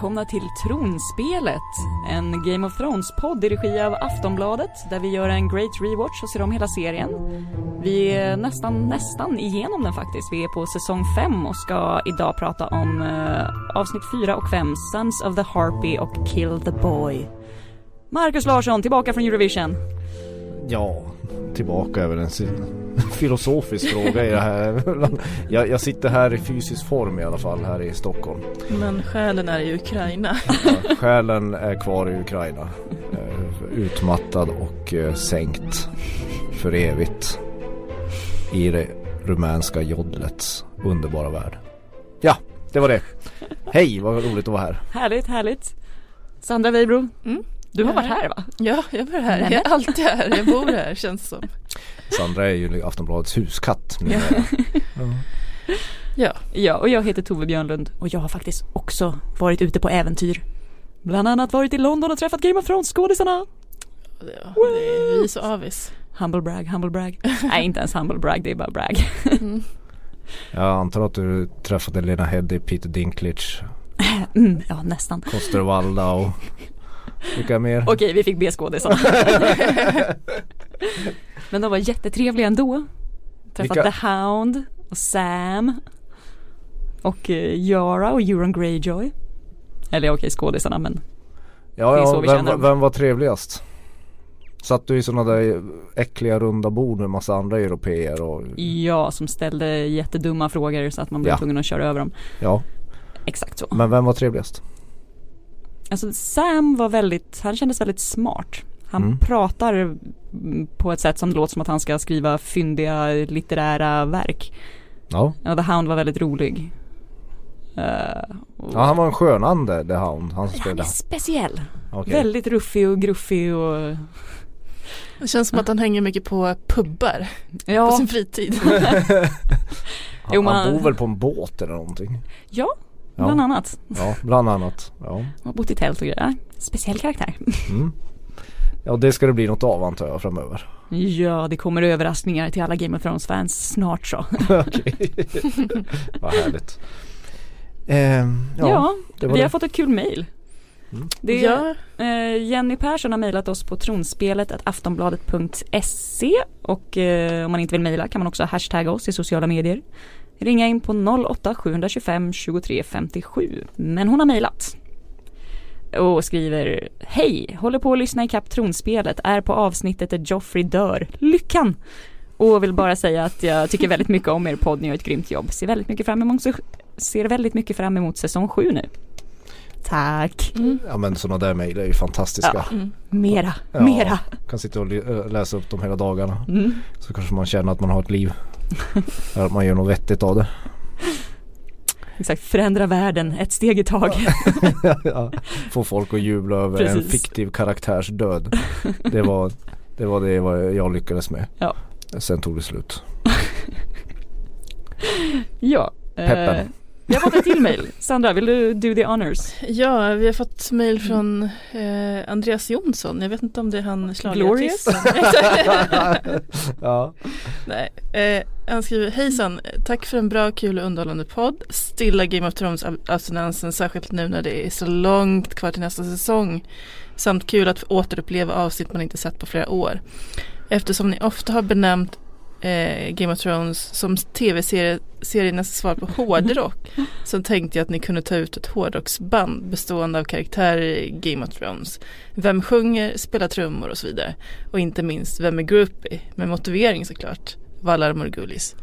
välkomna till Tronspelet, en Game of Thrones-podd i regi av Aftonbladet där vi gör en great rewatch och ser om hela serien. Vi är nästan, nästan igenom den faktiskt. Vi är på säsong 5 och ska idag prata om eh, avsnitt 4 och 5, Sons of the Harpy och Kill the Boy. Marcus Larsson, tillbaka från Eurovision. Ja, tillbaka över en filosofisk fråga i det här. Jag, jag, sitter här i fysisk form i alla fall här i Stockholm. Men själen är i Ukraina. Ja, själen är kvar i Ukraina. Eh, utmattad och eh, sänkt för evigt i det rumänska jodlets underbara värld. Ja, det var det. Hej, vad roligt att vara här. Härligt, härligt. Sandra Weibro, mm. Du har varit här va? Ja, jag var här. Jag är alltid här. Jag bor här känns som. Sandra är ju Aftonbladets huskatt. Ja. ja. ja, och jag heter Tove Björnlund och jag har faktiskt också varit ute på äventyr. Bland annat varit i London och träffat Game of Thrones-skådisarna. Ja, det är vi så avis. Humble brag, humble brag. Nej, inte ens humble brag, det är bara brag. mm. Jag antar att du träffade Lena Headey, Peter Dinklage. Mm, ja, nästan. Koster Valda och vilka mer? Okej, vi fick B-skådisarna. Men de var jättetrevliga ändå. Träffat Vilka? The Hound och Sam. Och uh, Yara och Euron Greyjoy. Eller okej, okay, skådisarna men Ja, ja vem, vem var trevligast? Satt du i sådana där äckliga runda bord med massa andra europeer och Ja, som ställde jättedumma frågor så att man blev ja. tvungen att köra över dem Ja Exakt så Men vem var trevligast? Alltså Sam var väldigt, han kändes väldigt smart. Han mm. pratar på ett sätt som det låter som att han ska skriva fyndiga litterära verk. Ja. ja The Hound var väldigt rolig. Uh, ja han var en skön ande The Hound. Han, han är speciell. Okay. Väldigt ruffig och gruffig och Det känns som att han hänger mycket på pubbar ja. på sin fritid. han, jo, man... han bor väl på en båt eller någonting? Ja, Bland annat. Ja, bland annat. Ja. Och bott i tält och grejer. Speciell karaktär. Mm. Ja, det ska det bli något av antar jag framöver. Ja, det kommer överraskningar till alla Game of Thrones-fans snart så. Okej, vad härligt. Eh, ja, ja vi det. har fått ett kul mail. Mm. Det är, ja. eh, Jenny Persson har mejlat oss på tronspelet aftonbladet.se och eh, om man inte vill mejla kan man också hashtagga oss i sociala medier ringa in på 08 725 23 57. Men hon har mejlat. Och skriver Hej! Håller på att lyssna i kapp tronspelet, är på avsnittet där Joffrey dör. Lyckan! Och vill bara säga att jag tycker väldigt mycket om er podd, ni gör ett grymt jobb. Ser väldigt mycket fram emot, ser väldigt mycket fram emot säsong 7 nu. Tack. Mm. Ja men sådana där mejl är ju fantastiska. Ja. Mm. Mera, ja, mera. Kan sitta och läsa upp dem hela dagarna. Mm. Så kanske man känner att man har ett liv. att man gör något vettigt av det. Exakt, förändra världen ett steg i taget. ja, få folk att jubla över Precis. en fiktiv karaktärs död. Det var det, var det jag lyckades med. Ja. Sen tog det slut. ja. Peppen. Vi har fått ett till mail. Sandra, vill du do the honors? Ja, vi har fått mail från eh, Andreas Jonsson. Jag vet inte om det är han schlagerartisten. ja. Nej, eh, han skriver Hejsan, tack för en bra, kul och underhållande podd. Stilla Game of Thrones abstinensen, särskilt nu när det är så långt kvar till nästa säsong. Samt kul att återuppleva avsnitt man inte sett på flera år. Eftersom ni ofta har benämnt eh, Game of Thrones som tv-seriernas svar på hårdrock så tänkte jag att ni kunde ta ut ett hårdrocksband bestående av karaktärer i Game of Thrones. Vem sjunger, spelar trummor och så vidare. Och inte minst, vem är groupie? Med motivering såklart. Valar Morgulis.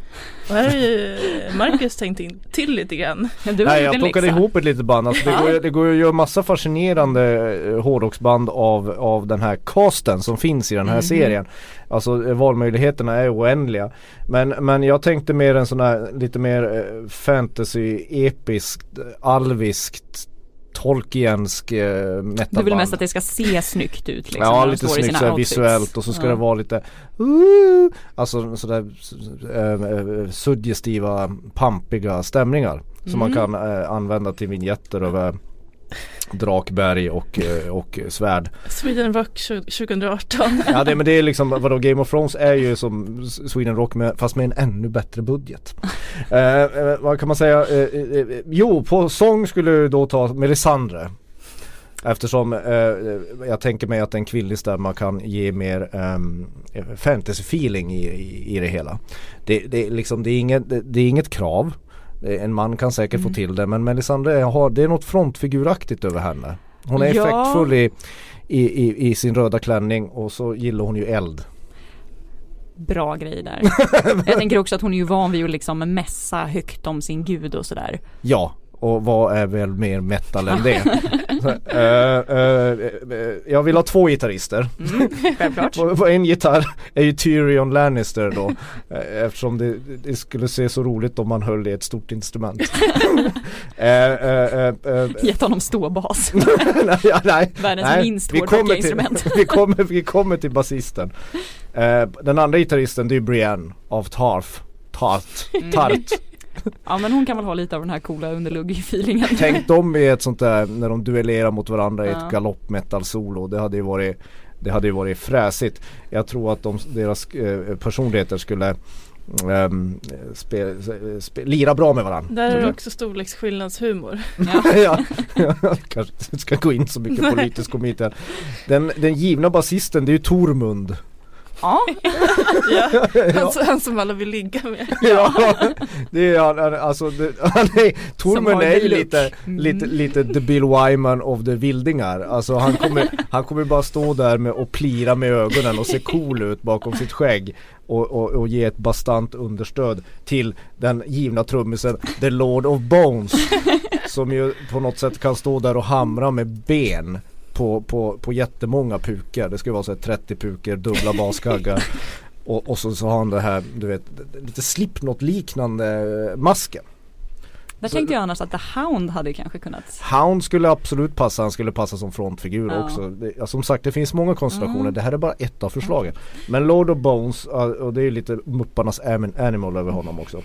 Och här har ju Marcus tänkt in till lite grann. Nej jag plockade ihop ett litet band. Alltså, det, går, det går att göra massa fascinerande eh, hårdrocksband av, av den här casten som finns i den här mm. serien. Alltså eh, valmöjligheterna är oändliga. Men, men jag tänkte mer en sån här lite mer eh, fantasy, episkt, alviskt Tolkiensk eh, metaband. Du vill mest att det ska se snyggt ut liksom, Ja lite snyggt såhär visuellt och så ska ja. det vara lite uh, Alltså sådär uh, suggestiva, pampiga stämningar. Mm. Som man mm. kan uh, använda till vignetter över Drakberg och, eh, och svärd. Sweden Rock 2018. ja det, men det är liksom, vadå Game of Thrones är ju som Sweden Rock med, fast med en ännu bättre budget. eh, eh, vad kan man säga? Eh, eh, jo, på sång skulle du då ta Melisandre. Eftersom eh, jag tänker mig att en kvinnlig stämma kan ge mer eh, fantasy feeling i, i, i, det hela. Det, det, liksom, det, är inget, det, det är inget krav. En man kan säkert mm. få till det men Melisandre har, det är något frontfiguraktigt över henne. Hon är ja. effektfull i, i, i, i, sin röda klänning och så gillar hon ju eld. Bra grej där. jag tänker också att hon är ju van vid att liksom mässa högt om sin gud och sådär. Ja, och vad är väl mer metal än det? uh, uh, jag vill ha två gitarrister. Mm, självklart. på, på, en gitarr är ju Tyrion Lannister då. eftersom det, det, skulle se så roligt om man höll i ett stort instrument. Gett honom ståbas. nej, ja, nej, Världens nej, minst hårdrockiga instrument. vi, kommer, vi kommer till basisten. den andra gitarristen det är Brienne av Tarf. Tart. Mm. Ja men hon kan väl ha lite av den här coola underlugg-feelingen Tänk dem i ett sånt där när de duellerar mot varandra i ett galoppmetal solo Det hade ju varit Det hade ju varit fräsigt Jag tror att de, deras eh, personligheter skulle Um, spe, spe, lira bra med varandra. Där är det också storleksskillnadshumor. Ja. ja, kanske inte ska gå in så mycket politisk komik Den, den givna basisten det är ju Tormund. Ja, ja. Han, han, som alla vill ligga med. Ja, det är han, alltså det, han är, Tormen är ju lite, mm. lite, lite the Bill Wyman of the vildingar. Alltså han kommer, han kommer bara stå där med och plira med ögonen och se cool ut bakom sitt skägg. Och, och, och ge ett bastant understöd till den givna trummisen The Lord of Bones. Som ju på något sätt kan stå där och hamra med ben på, på, på jättemånga pukor. Det ska vara så 30 pukor, dubbla baskaggar. och, och så, så har han det här, du vet, lite slipknot liknande masken. Där tänkte jag annars att The Hound hade kanske kunnat Hound skulle absolut passa, han skulle passa som frontfigur ja. också. Det, som sagt det finns många konstellationer, mm. det här är bara ett av förslagen. Men Lord of Bones, och det är lite Mupparnas Animal över honom också.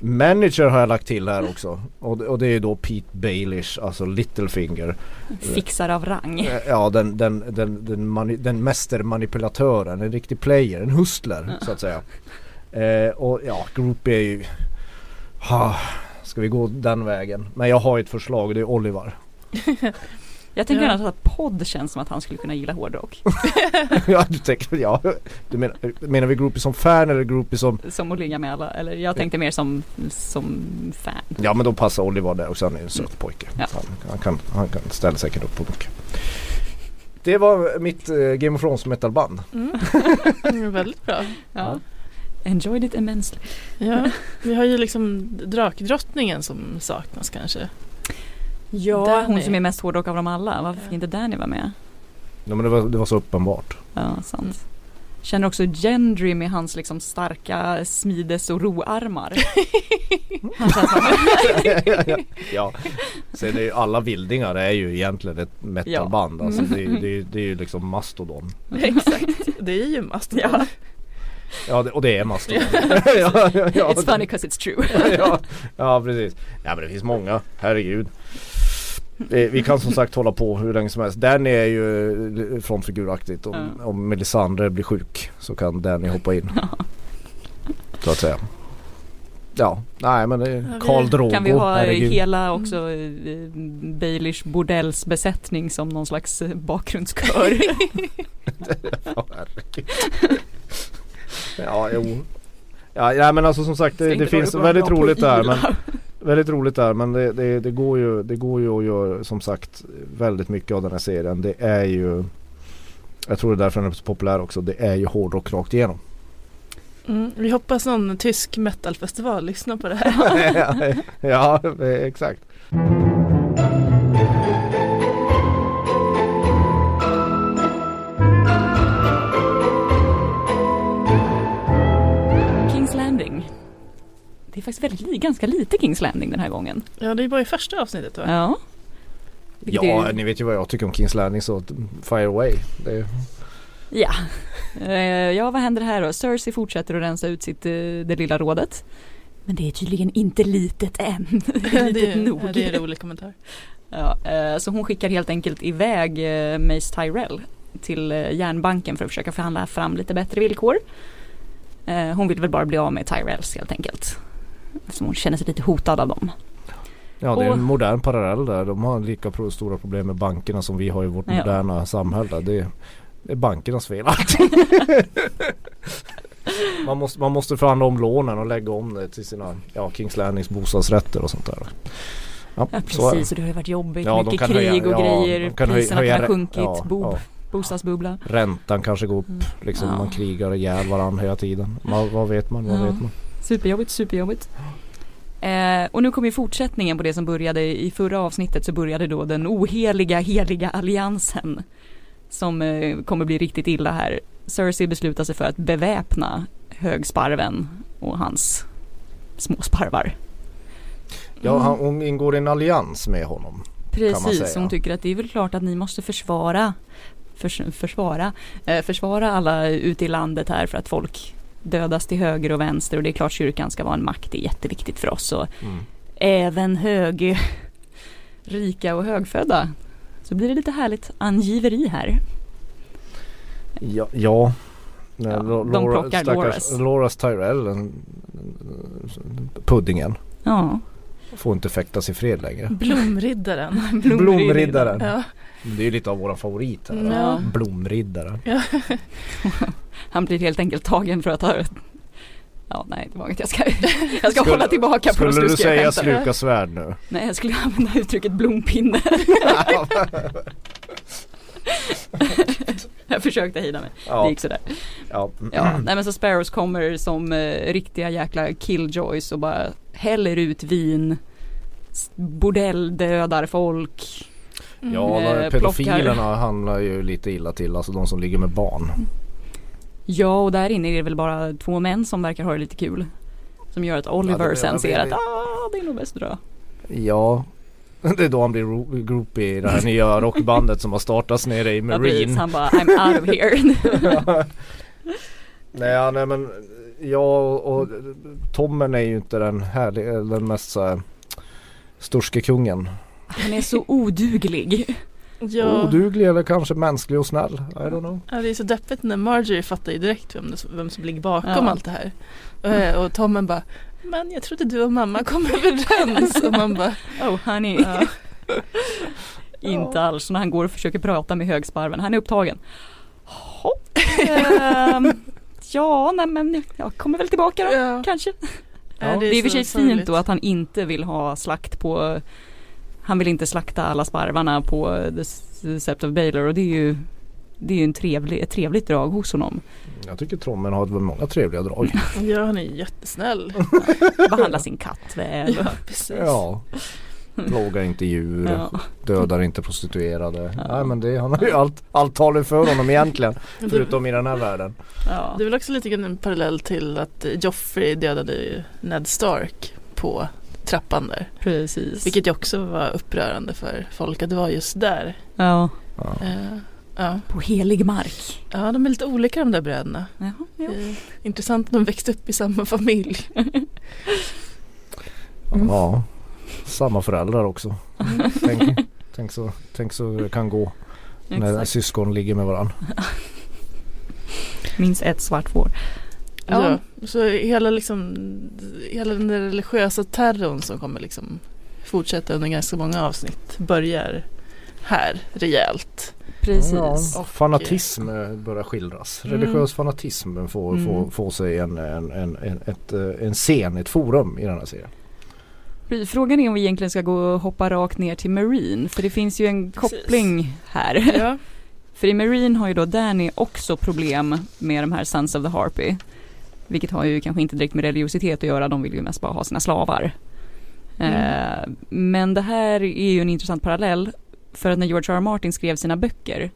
Manager har jag lagt till här också. Och, och det är då Pete Baelish, alltså Littlefinger. Fixare av rang. Eh, Ja den, den, den, den, mani, den mästermanipulatören, en riktig player, en hustler ja. så att säga. Eh, Och ja, Group är ju ha, Ska vi gå den vägen? Men jag har ett förslag, det är Oliver Jag tänker ja. att podd känns som att han skulle kunna gilla hårdrock. ja du tänker, ja. Du menar, menar vi groupie som fan eller groupie som? Som att ligga med alla, eller jag tänkte mer som, som fan. Ja men då passar Oliver där också, han är en söt mm. pojke. Ja. Han, han, kan, han kan ställa säkert upp på mycket. Det var mitt uh, Game of Thrones metalband. Mm. väldigt bra. Ja. ja. Enjoyed it immensely. Ja, vi har ju liksom drakdrottningen som saknas kanske. Ja, Danny. hon som är mest hårdrock av dem alla. Varför fick inte Danny vara med? Ja men det var, det var så uppenbart. Ja, sant. Mm. Känner också Gendry med hans liksom starka smides och roarmar. Han känns ja, ja, ja. Sen är ju alla vildingar är ju egentligen ett metalband. Ja. Alltså det, är, det, det är ju liksom Mastodon. Exakt, det är ju Mastodon. Ja. Ja och det är Mastodon. ja, ja, ja, it's funny because it's true. ja, ja precis. Ja men det finns många, herregud. Vi kan som sagt hålla på hur länge som helst. Danny är ju frontfiguraktigt. Om, mm. om Melisandre blir sjuk så kan Danny hoppa in. så att säga. Ja, nej men det är Karl Drogo. Kan vi ha herregud. hela också mm. Baelish bordells besättning som någon slags eh, bakgrundskör? ja, jo. Ja, ja men alltså som sagt det, det finns väldigt roligt där men Väldigt roligt där men det, det, det, går ju, det går ju att göra som sagt väldigt mycket av den här serien. Det är ju Jag tror det är därför den är så populär också. Det är ju hårdrock rakt igenom. Mm, vi hoppas någon tysk metalfestival lyssnar på det här. ja, ja, exakt. Det är faktiskt väldigt, ganska lite Kings Landing den här gången. Ja det är bara i första avsnittet va? Ja. ja är... ni vet ju vad jag tycker om Kings Landing så fire away. Det... Ja. Uh, ja vad händer här då? Cersei fortsätter att rensa ut sitt, uh, det lilla rådet. Men det är tydligen inte litet än. litet det, nog. det är en rolig kommentar. Ja, eh, så hon skickar helt enkelt iväg eh, Mace Tyrell till eh, järnbanken för att försöka förhandla fram lite bättre villkor. Eh, hon vill väl bara bli av med Tyrells helt enkelt. Eftersom hon känner sig lite hotad av dem. Ja det är en modern parallell där. De har lika stora problem med bankerna som vi har i vårt ja. moderna samhälle. Det är, det är bankernas fel allting. man, måste, man måste förhandla om lånen och lägga om det till sina ja, Kings Landings bostadsrätter och sånt där. Ja, ja precis och det har ju varit jobbigt. Ja, Mycket krig höja, och grejer. Ja, kan Priserna höja, kan ha sjunkit. Ja, Bob, Bostadsbubbla. Räntan kanske går upp. Mm. Liksom Man krigar ihjäl varandra hela tiden. Man, vad vet man? Vad vet man? Superjobbigt, superjobbigt. Eh, och nu kommer fortsättningen på det som började i förra avsnittet så började då den oheliga, heliga alliansen. Som eh, kommer bli riktigt illa här. Cersei beslutar sig för att beväpna högsparven och hans småsparvar. Ja, han, hon ingår i en allians med honom. Precis, hon tycker att det är väl klart att ni måste försvara förs försvara, eh, försvara alla ute i landet här för att folk dödas till höger och vänster och det är klart kyrkan ska vara en makt, det är jätteviktigt för oss och mm. även hög, rika och högfödda. Så blir det lite härligt angiveri här. Ja, ja. ja de plockar Loras. Loras Tyrell, puddingen. Ja. Får inte fäktas i fred längre. Blomriddaren. Blomriddaren. Blomriddaren. Ja. Det är ju lite av våra favoriter. Ja. Blomriddaren. Ja. Han blir helt enkelt tagen för att ha Ja nej det var inget jag ska, jag ska skulle, hålla tillbaka på Skulle du säga sluka svärd nu? Nej jag skulle använda uttrycket blompinne. jag försökte hejda mig. Ja. Det gick sådär. Ja. ja. Nej men så Sparrows kommer som eh, riktiga jäkla killjoys och bara häller ut vin. Bordell dödar folk. Mm. Ja, eh, pedofilerna plockar. handlar ju lite illa till, alltså de som ligger med barn. Ja, och där inne är det väl bara två män som verkar ha det lite kul. Som gör att Oliver ja, det, sen ser att ah, det är nog bäst att dra. Ja, det är då han blir groupie i det här nya rockbandet som har startats nere i Marine. Ja, precis, han bara I'm out of here. nej, nej men jag och Tommen är ju inte den härliga, den mest så sturske kungen. Han är så oduglig. Ja. Oduglig eller kanske mänsklig och snäll. I don't know. Ja, det är så deppigt när Marjorie fattar ju direkt vem, det, vem som ligger bakom ja. allt det här. Och, eh, och Tommen bara Men jag trodde du och mamma kom överens. och man bara Oh honey. Ja. Inte alls när han går och försöker prata med högsparven. Han är upptagen. Hopp. ja, nej men jag kommer väl tillbaka då ja. kanske. Ja, det, är det är i och för sig fint då att han inte vill ha slakt på han vill inte slakta alla sparvarna på The Sept of Baylor och det är ju det är ju en trevlig, ett trevligt drag hos honom. Jag tycker Trommen har många trevliga drag. ja han är jättesnäll. Behandlar sin katt väl. Ja, precis. ja. Plågar inte djur, ja. dödar inte prostituerade. Ja. Nej men det, han har ju allt, allt talar för honom egentligen. förutom i den här världen. Ja. Det är väl också lite grann en parallell till att Joffrey dödade Ned Stark på trappan där. Precis. Vilket ju också var upprörande för folk att det var just där. Ja. Uh, ja. På helig mark. Ja, de är lite olika de där bröderna. Jaha, ja. intressant att de växte upp i samma familj. mm. Ja, samma föräldrar också. Mm. tänk, tänk, så, tänk så det kan gå när Exakt. syskon ligger med varandra. Minst ett svart får. Ja. Så hela, liksom, hela den religiösa terrorn som kommer liksom fortsätta under ganska många avsnitt börjar här rejält. Precis. Ja, fanatism börjar skildras. Mm. Religiös fanatism får, mm. får, får sig en, en, en, en, ett, en scen, ett forum i den här serien. Frågan är om vi egentligen ska gå och hoppa rakt ner till Marine för det finns ju en Precis. koppling här. Ja. för i Marine har ju då Danny också problem med de här Sons of the Harpy. Vilket har ju kanske inte direkt med religiositet att göra, de vill ju mest bara ha sina slavar. Mm. Eh, men det här är ju en intressant parallell. För att när George R. R. Martin skrev sina böcker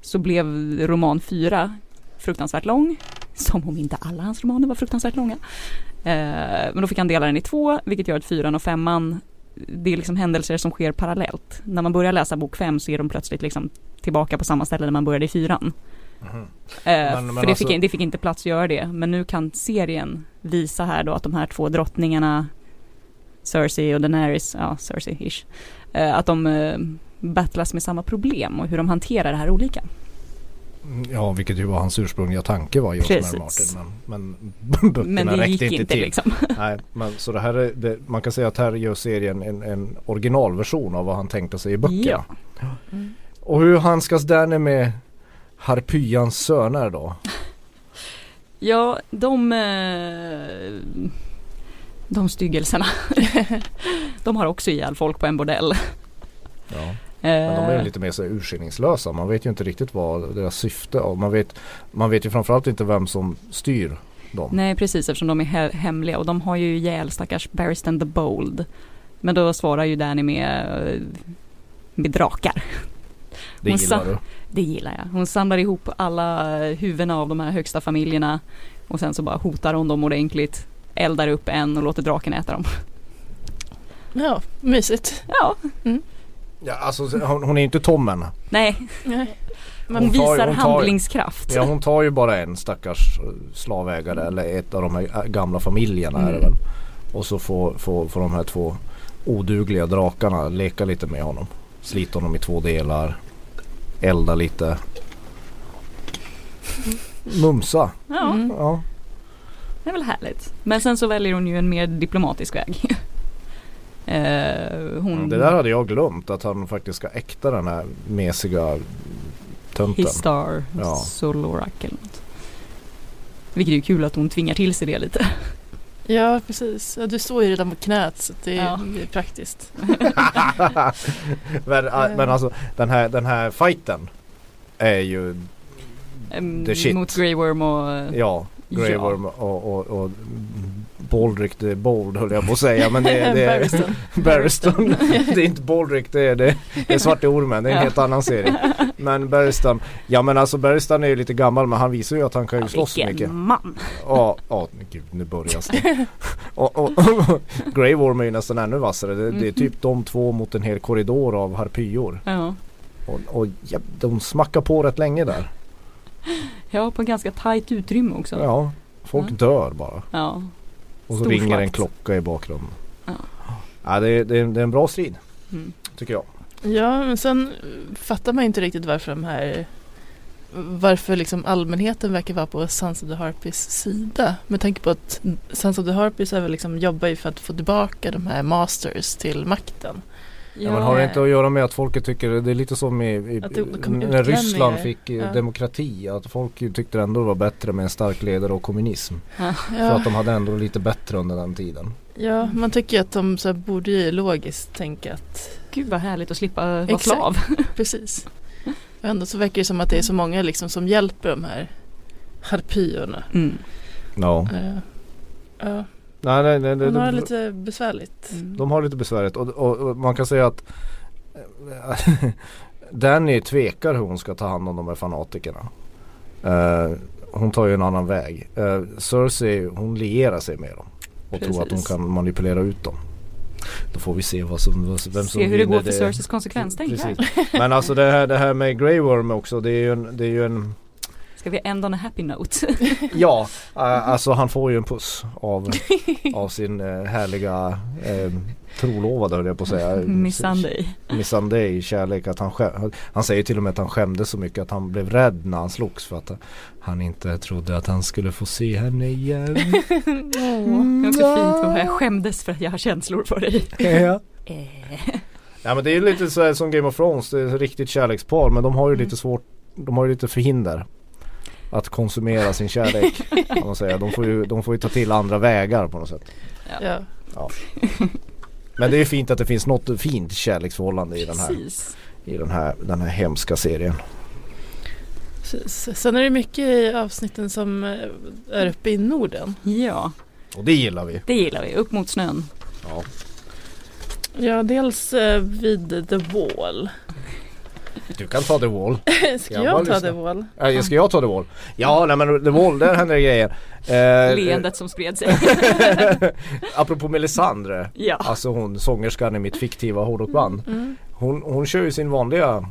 så blev roman 4 fruktansvärt lång. Som om inte alla hans romaner var fruktansvärt långa. Eh, men då fick han dela den i två, vilket gör att fyran och femman det är liksom händelser som sker parallellt. När man börjar läsa bok fem så är de plötsligt liksom tillbaka på samma ställe där man började i fyran. Mm. Eh, men, men för det, alltså... fick, det fick inte plats att göra det. Men nu kan serien visa här då att de här två drottningarna Cersei och Daenerys, ja Cersei-ish, eh, att de eh, battlas med samma problem och hur de hanterar det här olika. Ja, vilket ju var hans ursprungliga tanke var George R. Martin. Men, men böckerna men det gick inte, till. Liksom. Nej, men så det här är, det, man kan säga att här gör serien en, en originalversion av vad han tänkte sig i böckerna. Ja. Mm. Och hur handskas Danny med Harpyans söner då? Ja, de eh, de styggelserna. de har också ihjäl folk på en bordell. Ja. Men de är eh. lite mer så urskillningslösa. Man vet ju inte riktigt vad deras syfte är. Man vet, man vet ju framförallt inte vem som styr dem. Nej precis eftersom de är he hemliga och de har ju ihjäl stackars Barristan the Bold. Men då svarar ju Danny med, med drakar. Det gillar du? Det gillar jag. Hon samlar ihop alla huvudena av de här högsta familjerna och sen så bara hotar hon dem ordentligt, eldar upp en och låter draken äta dem. Ja, mysigt. Ja. Mm. Ja, alltså hon, hon är inte Tommen. Nej. Nej. hon, visar hon tar, handlingskraft. Ja hon tar ju bara en stackars slavägare eller ett av de här gamla familjerna mm. är det väl. Och så får, får, får de här två odugliga drakarna leka lite med honom. Slita honom i två delar. Elda lite. Mumsa. Ja. Mm. ja. Det är väl härligt. Men sen så väljer hon ju en mer diplomatisk väg. Eh, hon... Det där hade jag glömt att han faktiskt ska äkta den här mesiga tönten. Histar ja. Solorak eller något. Vilket är ju kul att hon tvingar till sig det lite. Ja precis, ja, du står ju redan på knät så det är, ja. det är praktiskt. men, men alltså den här, den här fighten är ju the shit. Mot Grey Worm och Ja, Grey ja. Worm och, och, och Baldrick the Bold höll jag på att säga men det, är, det är Barriston. det är inte Baldrick det är, det, det är Svarte Ormen, det är en ja. helt annan serie. Men Barriston, ja men alltså Barriston är ju lite gammal men han visar ju att han kan ju ja, slåss mycket. Vilken man! Ja, ja gud nu börjar det. och, och, och Grey Worm är ju nästan ännu vassare. Det, det, är typ de två mot en hel korridor av harpyor. Ja. Och, och ja, de smackar på rätt länge där. Ja, på ganska tajt utrymme också. Ja, folk dör bara. Ja. Och så ringer en klocka i bakgrunden. Ja. Ja, det, är, det, är, det är en bra strid. Mm. Tycker jag. Ja, men sen fattar man inte riktigt varför de här varför liksom allmänheten verkar vara på Sons of the Harpies sida. Med tanke på att Sons of the Harpies är väl liksom, jobbar ju för att få tillbaka de här masters till makten. Ja, men har det inte att göra med att folket tycker, det är lite som i, i när Ryssland fick eh, ja. demokrati, att folk tyckte ändå det var bättre med en stark ledare och kommunism. Ja. För att de hade ändå lite bättre under den tiden. Ja, man tycker att de så borde ju logiskt tänka att Gud vad härligt att slippa vara Exakt. slav. Precis. Och ändå så verkar det som att det är så många liksom som hjälper de här harpyerna. Mm. No. Uh, ja. Nej, nej, nej, Hon har det lite besvärligt. Mm. De har lite besvärligt och, och, och man kan säga att Danny tvekar hur hon ska ta hand om de här fanatikerna. Uh, hon tar ju en annan väg. Uh, Cersei hon lierar sig med dem och Precis. tror att hon kan manipulera ut dem. Då får vi se vad som, vem som Se hur det går för Cerseis konsekvenstänk Men alltså det här, det här med Grey Worm också det är ju en, det är ju en Ska vi on a happy note? ja, uh, alltså han får ju en puss av, av sin uh, härliga uh, trolovade höll jag på att säga. Missandei. Missandei, kärlek. Att han, han säger till och med att han skämdes så mycket att han blev rädd när han slogs för att han inte trodde att han skulle få se henne igen. det är också fint jag skämdes för att jag har känslor för dig. ja. Ja men det är lite så som Game of Thrones, det är ett riktigt kärlekspar men de har ju mm. lite svårt, de har ju lite förhinder att konsumera sin kärlek. kan man säga. De, får ju, de får ju ta till andra vägar på något sätt. Ja. ja. Men det är fint att det finns något fint kärleksförhållande i den här, i den här, den här hemska serien. Sen är det mycket i avsnitten som eh, är uppe i Norden. Ja. Och det gillar vi. Det gillar vi, upp mot snön. Ja. Ja, dels eh, vid The Wall. Du kan ta The Wall. ska jag, jag ta The Wall? Äh, ska jag ta The Wall? Ja, nej men The Wall, där händer det grejer. Eh, Leendet som spred sig. apropå Melisandre, ja. alltså hon sångerskan i mitt fiktiva hårdrockband. Mm. Hon, hon kör ju sin vanliga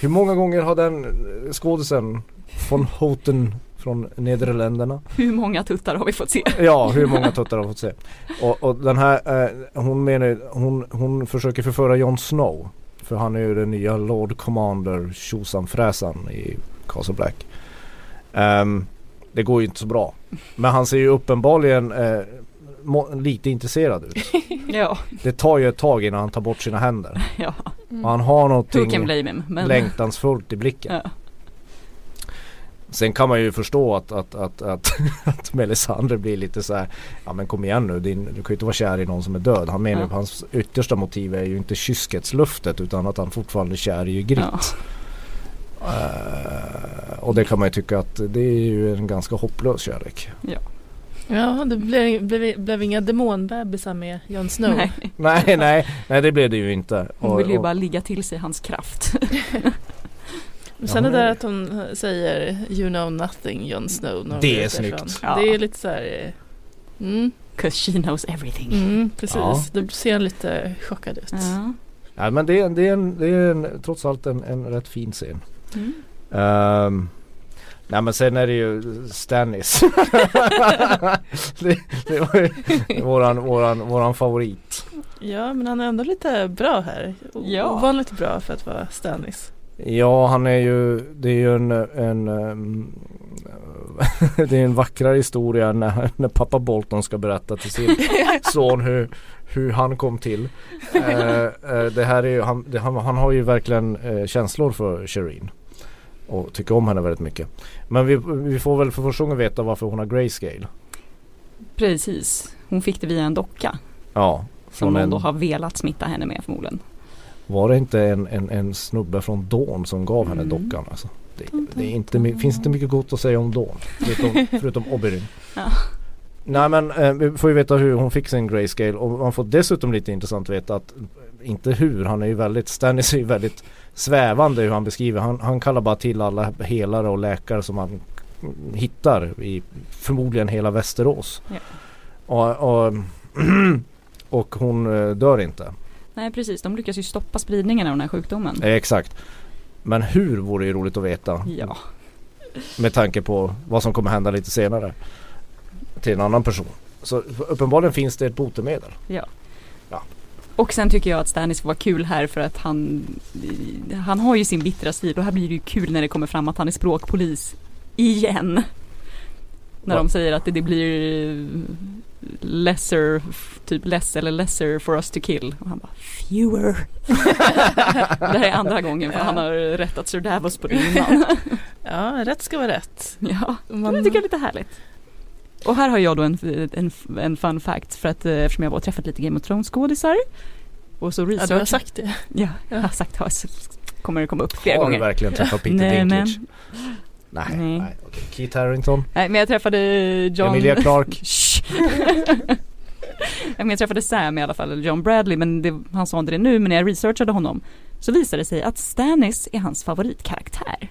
Hur många gånger har den skådisen von Houten från Nederländerna. Hur många tuttar har vi fått se? Ja, hur många tuttar har vi fått se. Och, och den här, eh, hon menar, hon, hon försöker förföra Jon Snow. För han är ju den nya Lord Commander tjosan fräsan i Castle Black. Um, det går ju inte så bra. Men han ser ju uppenbarligen eh, lite intresserad ut. ja. Det tar ju ett tag innan han tar bort sina händer. ja. Mm. Han har någonting him, men... längtansfullt i blicken. Ja. Sen kan man ju förstå att, att, att, att, att Melisandre blir lite så här, Ja men kom igen nu, din, du kan ju inte vara kär i någon som är död. Han menar ja. att hans yttersta motiv är ju inte kyskhetsluftet utan att han fortfarande är kär i Ygritte. Ja. Uh, och det kan man ju tycka att det är ju en ganska hopplös kärlek. Ja. Ja, det blev, blev, blev inga demonbebisar med Jon Snow. Nej. nej, nej, nej det blev det ju inte. Hon vill ju och, bara ligga till sig hans kraft. Sen ja, det där att hon säger You know nothing Jon Snow. Det är snyggt. Ja. Det är lite så här. Eh, mm. Cause she knows everything. Mm, precis, ja. då ser han lite chockad ut. Ja. ja men det är, det är, en, det är en, trots allt en, en rätt fin scen. Mm. Um, nej men sen är det ju Stannis. det, det var ju våran, våran, våran favorit. Ja men han är ändå lite bra här. Ja. Ovanligt bra för att vara Stannis. Ja han är ju, det är ju en, en det är en vackrare historia när, när pappa Bolton ska berätta till sin son hur, hur han kom till. Uh, uh, det här är ju, han, det, han, han, har ju verkligen uh, känslor för Shireen. Och tycker om henne väldigt mycket. Men vi, vi får väl för första gången veta varför hon har grayscale. Precis, hon fick det via en docka. Ja. Som hon en... då har velat smitta henne med förmodligen. Var det inte en, en, en snubbe från Dawn som gav henne mm. dockan? Alltså? Det, det inte, finns inte mycket gott att säga om Dawn. Förutom, förutom Oberyn. Ja. Nej men eh, vi får ju veta hur hon fick sin grayscale och man får dessutom lite intressant veta att inte hur, han är ju väldigt, Stannis är ju väldigt svävande hur han beskriver. Han, han kallar bara till alla helare och läkare som han hittar i förmodligen hela Västerås. Ja. Och, och, och hon eh, dör inte. Nej precis, de lyckas ju stoppa spridningen av den här sjukdomen. Eh, exakt. Men hur vore ju roligt att veta. Ja. Med tanke på vad som kommer hända lite senare. Till en annan person. Så uppenbarligen finns det ett botemedel. Ja. ja. Och sen tycker jag att Stanis var kul här för att han Han har ju sin bittra stil och här blir det ju kul när det kommer fram att han är språkpolis Igen När Va? de säger att det, det blir lesser, typ less eller lesser for us to kill. Och han bara fewer. det här är andra gången för ja. han har rättat Sir Davos på det innan. ja, rätt ska vara rätt. Ja, Man... det tycker jag är lite härligt. Och här har jag då en, en, en fun fact för att eftersom jag var och träffat lite Game of Thrones skådisar och så research. Ja, du har sagt det. Ja, jag har sagt det. Kommer det komma upp flera har gånger. Har du verkligen träffat Peter Dinklage? Nej, nej. nej. Okay. Keith Harrington? Nej, men jag träffade John... Emilia Clark? men jag träffade Sam i alla fall, John Bradley, men det, han sa inte det nu, men när jag researchade honom så visade det sig att Stannis är hans favoritkaraktär.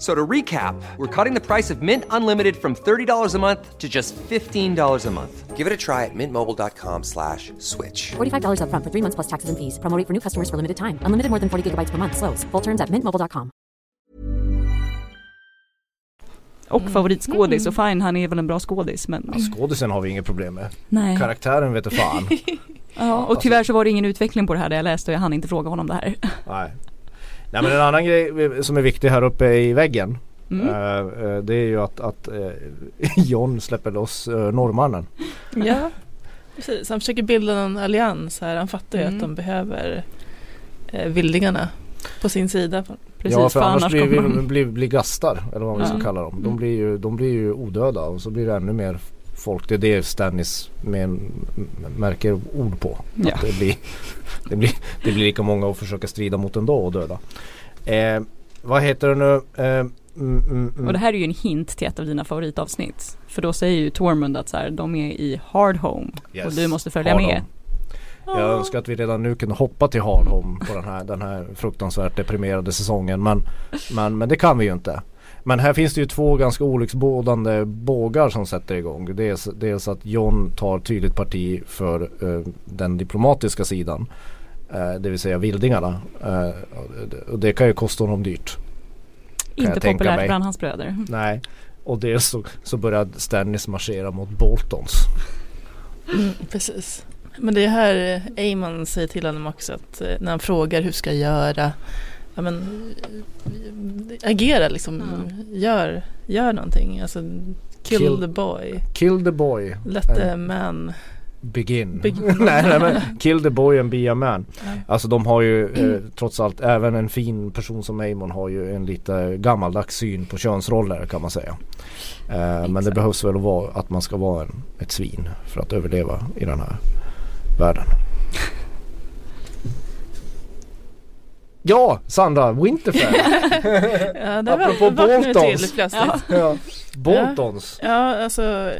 So to recap, we're cutting the price of Mint Unlimited from $30 a month to just $15 a month. Give it a try at mintmobile.com slash switch. $45 up front for three months plus taxes and fees. Promoting for new customers for limited time. Unlimited more than 40 gigabytes per month. Slows. Full terms at mintmobile.com. Och favoritskådis, och fine han är väl en bra skådis men... Ja, skådisen har vi inget problem med. Nej. Karaktären vet du fan. ja, och tyvärr så var det ingen utveckling på det här där jag läste och jag hann inte fråga honom det här. Nej. Nej men en annan grej som är viktig här uppe i väggen mm. uh, Det är ju att, att uh, John släpper loss uh, norrmannen. Ja precis, han försöker bilda en allians här. Han fattar ju mm. att de behöver uh, vildingarna på sin sida. Precis, ja för, för annars, annars blir vi man... blir, blir gastar eller vad man ska kalla dem. De mm. blir, ju, de blir ju odöda och så blir det ännu mer folk. Det är det Stannis med, märker ord på. Ja. Det, blir, det, blir, det blir lika många att försöka strida mot ändå och döda. Eh, vad heter det nu? Eh, Mm, mm, mm. Och det här är ju en hint till ett av dina favoritavsnitt. För då säger ju Tormund att så här, de är i Hard Home yes. och du måste följa Hard med. Home. Jag önskar att vi redan nu kunde hoppa till Hardhome på den här, den här fruktansvärt deprimerade säsongen men, men, men det kan vi ju inte. Men här finns det ju två ganska olycksbådande bågar som sätter igång. Dels, dels att John tar tydligt parti för uh, den diplomatiska sidan. Uh, det vill säga vildingarna. Uh, och det kan ju kosta honom dyrt. Inte populärt bland hans bröder. Nej. Och dels så, så började Stannis marschera mot Boltons. Mm, precis. Men det är här Amon säger till honom också att när han frågar hur ska jag göra ja, men, agera liksom. Mm. Gör, gör någonting. Alltså, kill, kill, the boy. Kill the boy. Let the man Begin. Begin. nej, nej men kill the boy and be a man. Nej. Alltså de har ju eh, trots allt även en fin person som Amon har ju en lite gammaldags syn på könsroller kan man säga. Eh, men det behövs väl att, vara, att man ska vara en, ett svin för att överleva i den här världen. Ja, Sandra, Winterfell. ja, det Apropå Boltons. Ja. ja. Boltons. Ja. ja, alltså.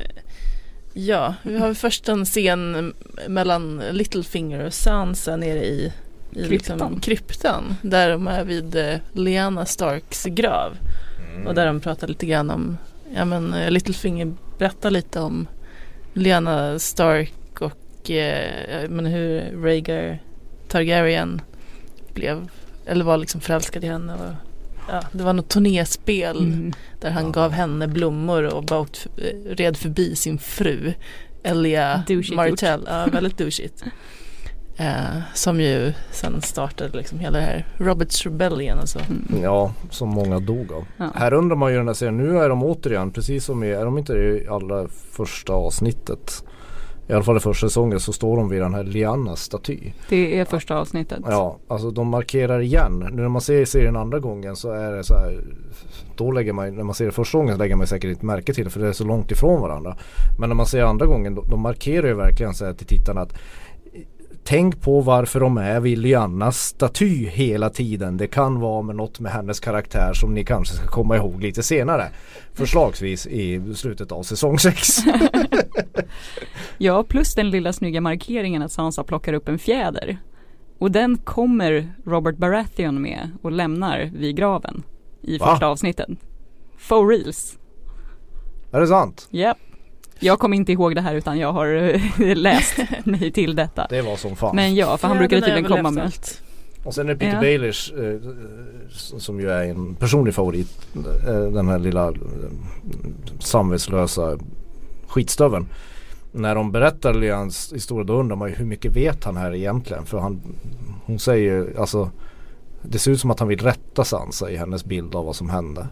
Ja, vi har först en scen mellan Littlefinger och Sansa nere i, i kryptan. Liksom, kryptan. Där de är vid eh, Lyanna Starks grav. Mm. Och där de pratar lite grann om, ja men eh, Littlefinger berättar lite om Lyanna Stark och eh, men hur Rhaegar Targaryen blev eller var liksom förälskad i henne. Och, ja, det var något turnéspel mm. där han ja. gav henne blommor och bara åkt, eh, red förbi sin fru Elia Martell. Ja, väldigt douchigt. Eh, som ju sen startade liksom hela det här Roberts Rebellion alltså. Mm. Ja, som många dog av. Ja. Här undrar man ju den här serien, nu är de återigen precis som i, är de inte i allra första avsnittet i alla fall i första säsongen så står de vid den här Liannas staty. Det är första avsnittet. Ja, alltså de markerar igen. Nu när man ser serien andra gången så är det så här. Då lägger man, när man ser det första gången så lägger man säkert inte märke till det för det är så långt ifrån varandra. Men när man ser andra gången då, de markerar ju verkligen så här till tittarna att Tänk på varför de är vid Liannas staty hela tiden. Det kan vara med något med hennes karaktär som ni kanske ska komma ihåg lite senare. Förslagsvis i slutet av säsong 6. ja, plus den lilla snygga markeringen att Sansa plockar upp en fjäder. Och den kommer Robert Baratheon med och lämnar vid graven i Va? första avsnittet. For reals. Är det sant? Japp. Yep. Jag kommer inte ihåg det här utan jag har eh, läst mig till detta. Det var som fan. Men ja, för han ja, brukade tydligen komma med. Och sen är det Peter ja. Baelish eh, som ju är en personlig favorit. Eh, den här lilla eh, samvetslösa skitstöven. När de berättar Leans historia då undrar man ju hur mycket vet han här egentligen? För han, hon säger ju alltså Det ser ut som att han vill rätta Sansa i hennes bild av vad som hände.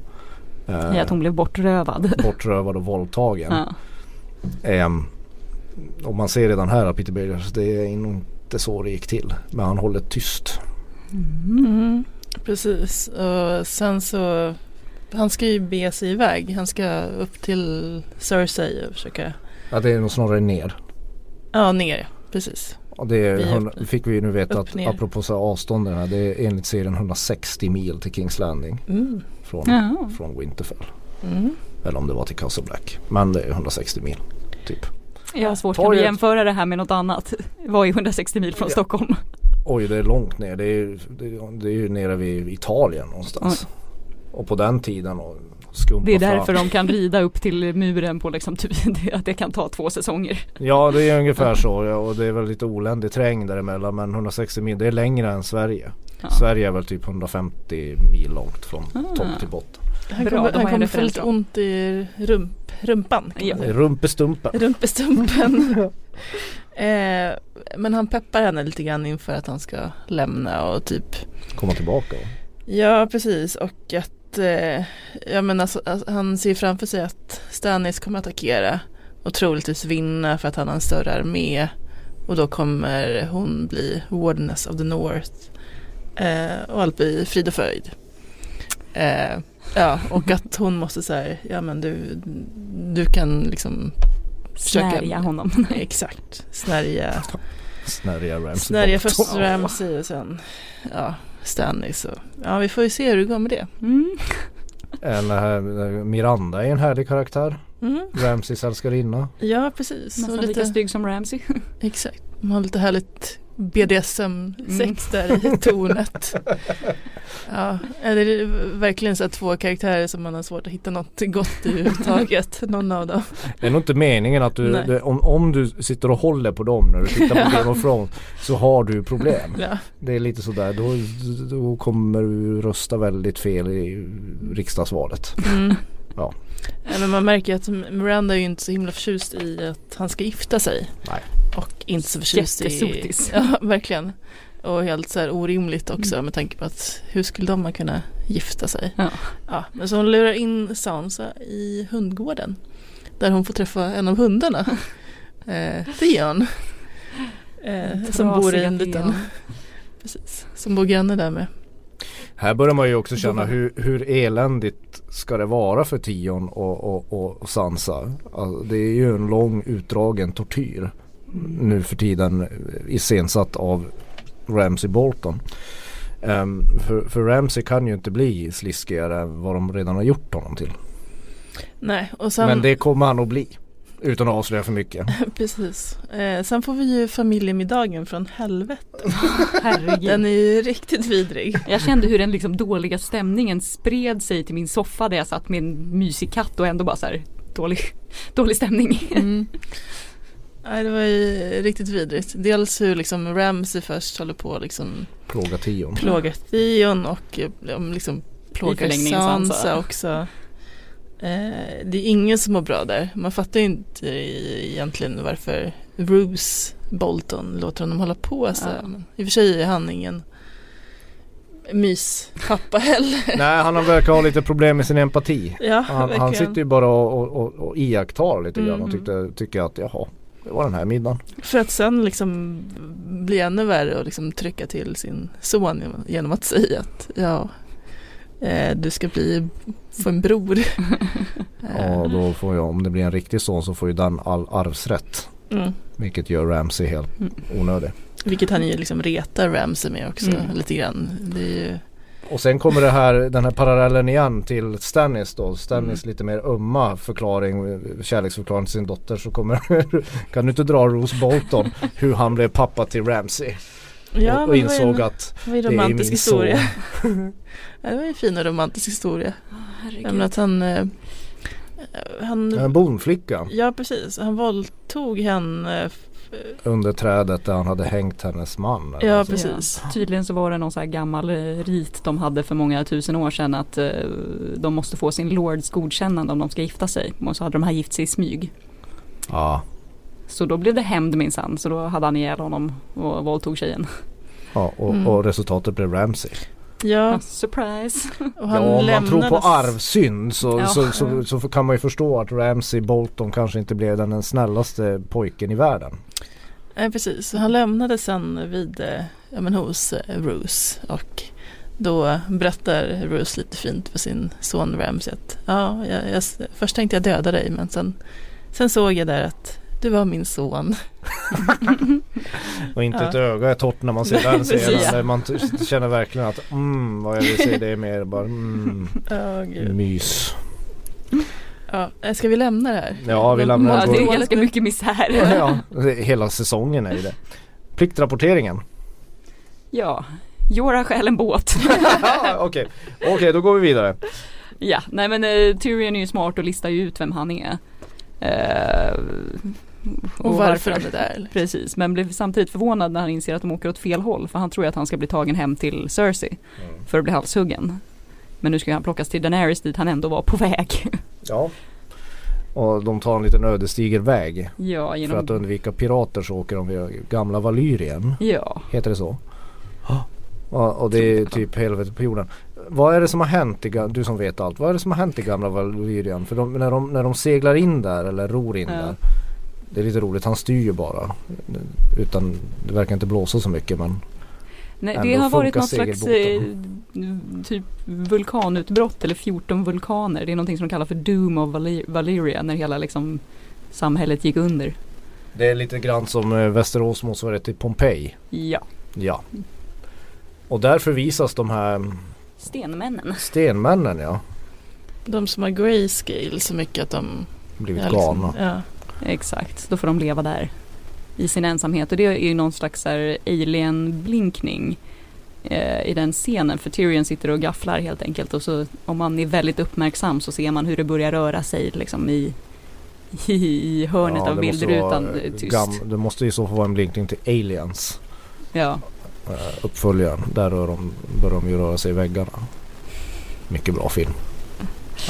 Ja, att hon blev bortrövad. Bortrövad och våldtagen. Ja. Um, och man ser redan här att Peter Bergers, det är inte så det gick till. Men han håller tyst. Mm. Precis. Och sen så han ska ju bege sig iväg. Han ska upp till Cersei och försöka. Ja det är nog snarare ner. Ja ner, precis. Och det är, fick vi nu veta att ner. apropå så avstånden det är enligt serien 160 mil till Kings Landing. Mm. Från, från Winterfell. Mm. Eller om det var till Castle Black. Men det är 160 mil typ. Jag har svårt att jämföra det här med något annat. Vad är 160 mil från ja. Stockholm? Oj det är långt ner. Det är, det är ju nere vid Italien någonstans. Oj. Och på den tiden och skumpa Det är därför fram. de kan rida upp till muren på liksom typ, att det kan ta två säsonger. Ja det är ungefär så ja, och det är väl lite oländig terräng däremellan men 160 mil det är längre än Sverige. Ja. Sverige är väl typ 150 mil långt från ah. topp till botten. Han kommer, han kommer få lite ont i rump, rumpan. Ja. Rumpestumpen. Rumpestumpen. eh, men han peppar henne lite grann inför att han ska lämna och typ Komma tillbaka? Ja precis och att eh, ja, men alltså, alltså, han ser framför sig att Stannis kommer attackera och troligtvis vinna för att han har en större armé och då kommer hon bli Wardeness of the North eh, och allt blir frid och fröjd. Eh, Ja, och att hon måste säga, ja men du, du kan liksom försöka Snärja honom. Exakt, snärja. Snärja Ramsey. Snärja först Ramsey och sen ja, Stannis. Och, ja, vi får ju se hur det går med det. Mm. En, äh, Miranda är en härlig karaktär. Mm. Ramseys älskarinna. Ja precis. Nästan lite... lika stygg som Ramsey. Exakt. De har lite härligt BDSM-sex mm. där i tornet. ja, det är verkligen så två karaktärer som man har svårt att hitta något gott i överhuvudtaget. Någon av dem. Det är nog inte meningen att du, det, om, om du sitter och håller på dem när du tittar på Game of Thrones så har du problem. Ja. Det är lite sådär, då, då kommer du rösta väldigt fel i riksdagsvalet. Mm. Ja. men man märker att Miranda är ju inte så himla förtjust i att han ska gifta sig. Nej. Inte så förtjust i... Ja, verkligen. Och helt så här orimligt också mm. med tanke på att hur skulle de kunna gifta sig? Ja. ja. men så hon lurar in Sansa i hundgården. Där hon får träffa en av hundarna. eh, Theon. Eh, som bor i en liten... Precis, som bor granne där med. Här börjar man ju också känna hur, hur eländigt ska det vara för Tion och, och, och Sansa. Alltså, det är ju en lång utdragen tortyr nu för tiden iscensatt av Ramsey Bolton. Um, för, för Ramsey kan ju inte bli sliskigare än vad de redan har gjort honom till. Nej, och sen... Men det kommer han att bli. Utan att avslöja för mycket. Precis. Eh, sen får vi ju familjemiddagen från helvetet. Herregud. Den är ju riktigt vidrig. Jag kände hur den liksom dåliga stämningen spred sig till min soffa där jag satt med en mysig katt och ändå bara så här dålig, dålig stämning. Mm. Nej det var ju riktigt vidrigt. Dels hur liksom Ramsey först håller på liksom Plåga Tion. Plåga Tion och liksom plågar Sansa också. Eh, det är ingen som mår bra där. Man fattar inte egentligen varför Bruce Bolton låter honom hålla på så. Ja. I och för sig är han ingen myspappa heller. Nej han verkar ha lite problem med sin empati. Ja, han, han sitter ju bara och, och, och iakttar lite grann och mm. tyckte, tycker att jaha det var den här middagen. För att sen liksom bli ännu värre och liksom trycka till sin son genom att säga att ja, eh, du ska bli, få en bror. ja, då får jag, om det blir en riktig son så får ju den all arvsrätt. Mm. Vilket gör Ramsey helt mm. onödig. Vilket han ju liksom retar Ramsey med också mm. lite grann. Det är ju och sen kommer det här, den här parallellen igen till Stannis då. Stannis mm. lite mer ömma förklaring, kärleksförklaring till sin dotter. Så kommer, kan du inte dra Rose Bolton hur han blev pappa till Ramsey. Ja, och, och insåg en, att det var en romantisk historia. ja, det var en fin och romantisk historia. Oh, att han, eh, han En bonflicka. Ja precis, han våldtog henne under trädet där han hade hängt hennes man. Ja precis. Ja. Tydligen så var det någon så här gammal eh, rit de hade för många tusen år sedan att uh, de måste få sin lords godkännande om de ska gifta sig. Och så hade de här gift sig i smyg. Ja. Så då blev det hämnd minsann. Så då hade han ihjäl honom och våldtog tjejen. Ja och, mm. och resultatet blev Ramsey. Ja. Surprise. Och han ja, om man tror på arvsynd så, ja. så, så, så, kan man ju förstå att Ramsey Bolton kanske inte blev den snällaste pojken i världen. Nej precis, han lämnade sen vid, eh, men hos eh, Bruce och då berättar Bruce lite fint för sin son Ramsey att ja, jag, jag, först tänkte jag döda dig men sen, sen såg jag där att du var min son. och inte ja. ett öga är torrt när man ser den scenen. Man känner verkligen att mm, vad jag vill se det är mer bara mm, oh, mys. Ja, eh, ska vi lämna det här? Ja, vi lämnar det. Ja, det är ganska mycket misär. ja, hela säsongen är ju det. Pliktrapporteringen. Ja, Jora stjäl en båt. Okej, okay. okay, då går vi vidare. Ja, nej men uh, Tyrion är ju smart och listar ju ut vem han är. Uh, och, och varför han är där. Precis, men blev samtidigt förvånad när han inser att de åker åt fel håll. För han tror att han ska bli tagen hem till Cersei. Mm. För att bli halshuggen. Men nu ska han plockas till Daenerys dit han ändå var på väg. Ja. Och de tar en liten ödesdiger väg. Ja, genom... För att undvika pirater så åker de via gamla Valyrien. Ja. Heter det så? Ja, och det är typ helvetet på jorden. Vad är det som har hänt i, du som vet allt, vad är det som har hänt i gamla Valyrien? För de, när, de, när de seglar in där eller ror in ja. där. Det är lite roligt, han styr ju bara. Utan det verkar inte blåsa så mycket men Nej, det har varit något slags eh, typ vulkanutbrott eller 14 vulkaner. Det är någonting som de kallar för Doom of Valyria när hela liksom samhället gick under. Det är lite grann som eh, Västerås motsvarighet till Pompeji. Ja. Ja. Och där förvisas de här Stenmännen. Stenmännen ja. De som har grayscale så mycket att de blivit galna. Liksom, ja. Exakt, då får de leva där. I sin ensamhet och det är ju någon slags alien-blinkning eh, i den scenen för Tyrion sitter och gafflar helt enkelt och så om man är väldigt uppmärksam så ser man hur det börjar röra sig liksom i, i hörnet ja, av bildrutan tyst. Gam, det måste i så fall vara en blinkning till Aliens. Ja. Uh, uppföljaren, där rör de, börjar de ju röra sig i väggarna. Mycket bra film.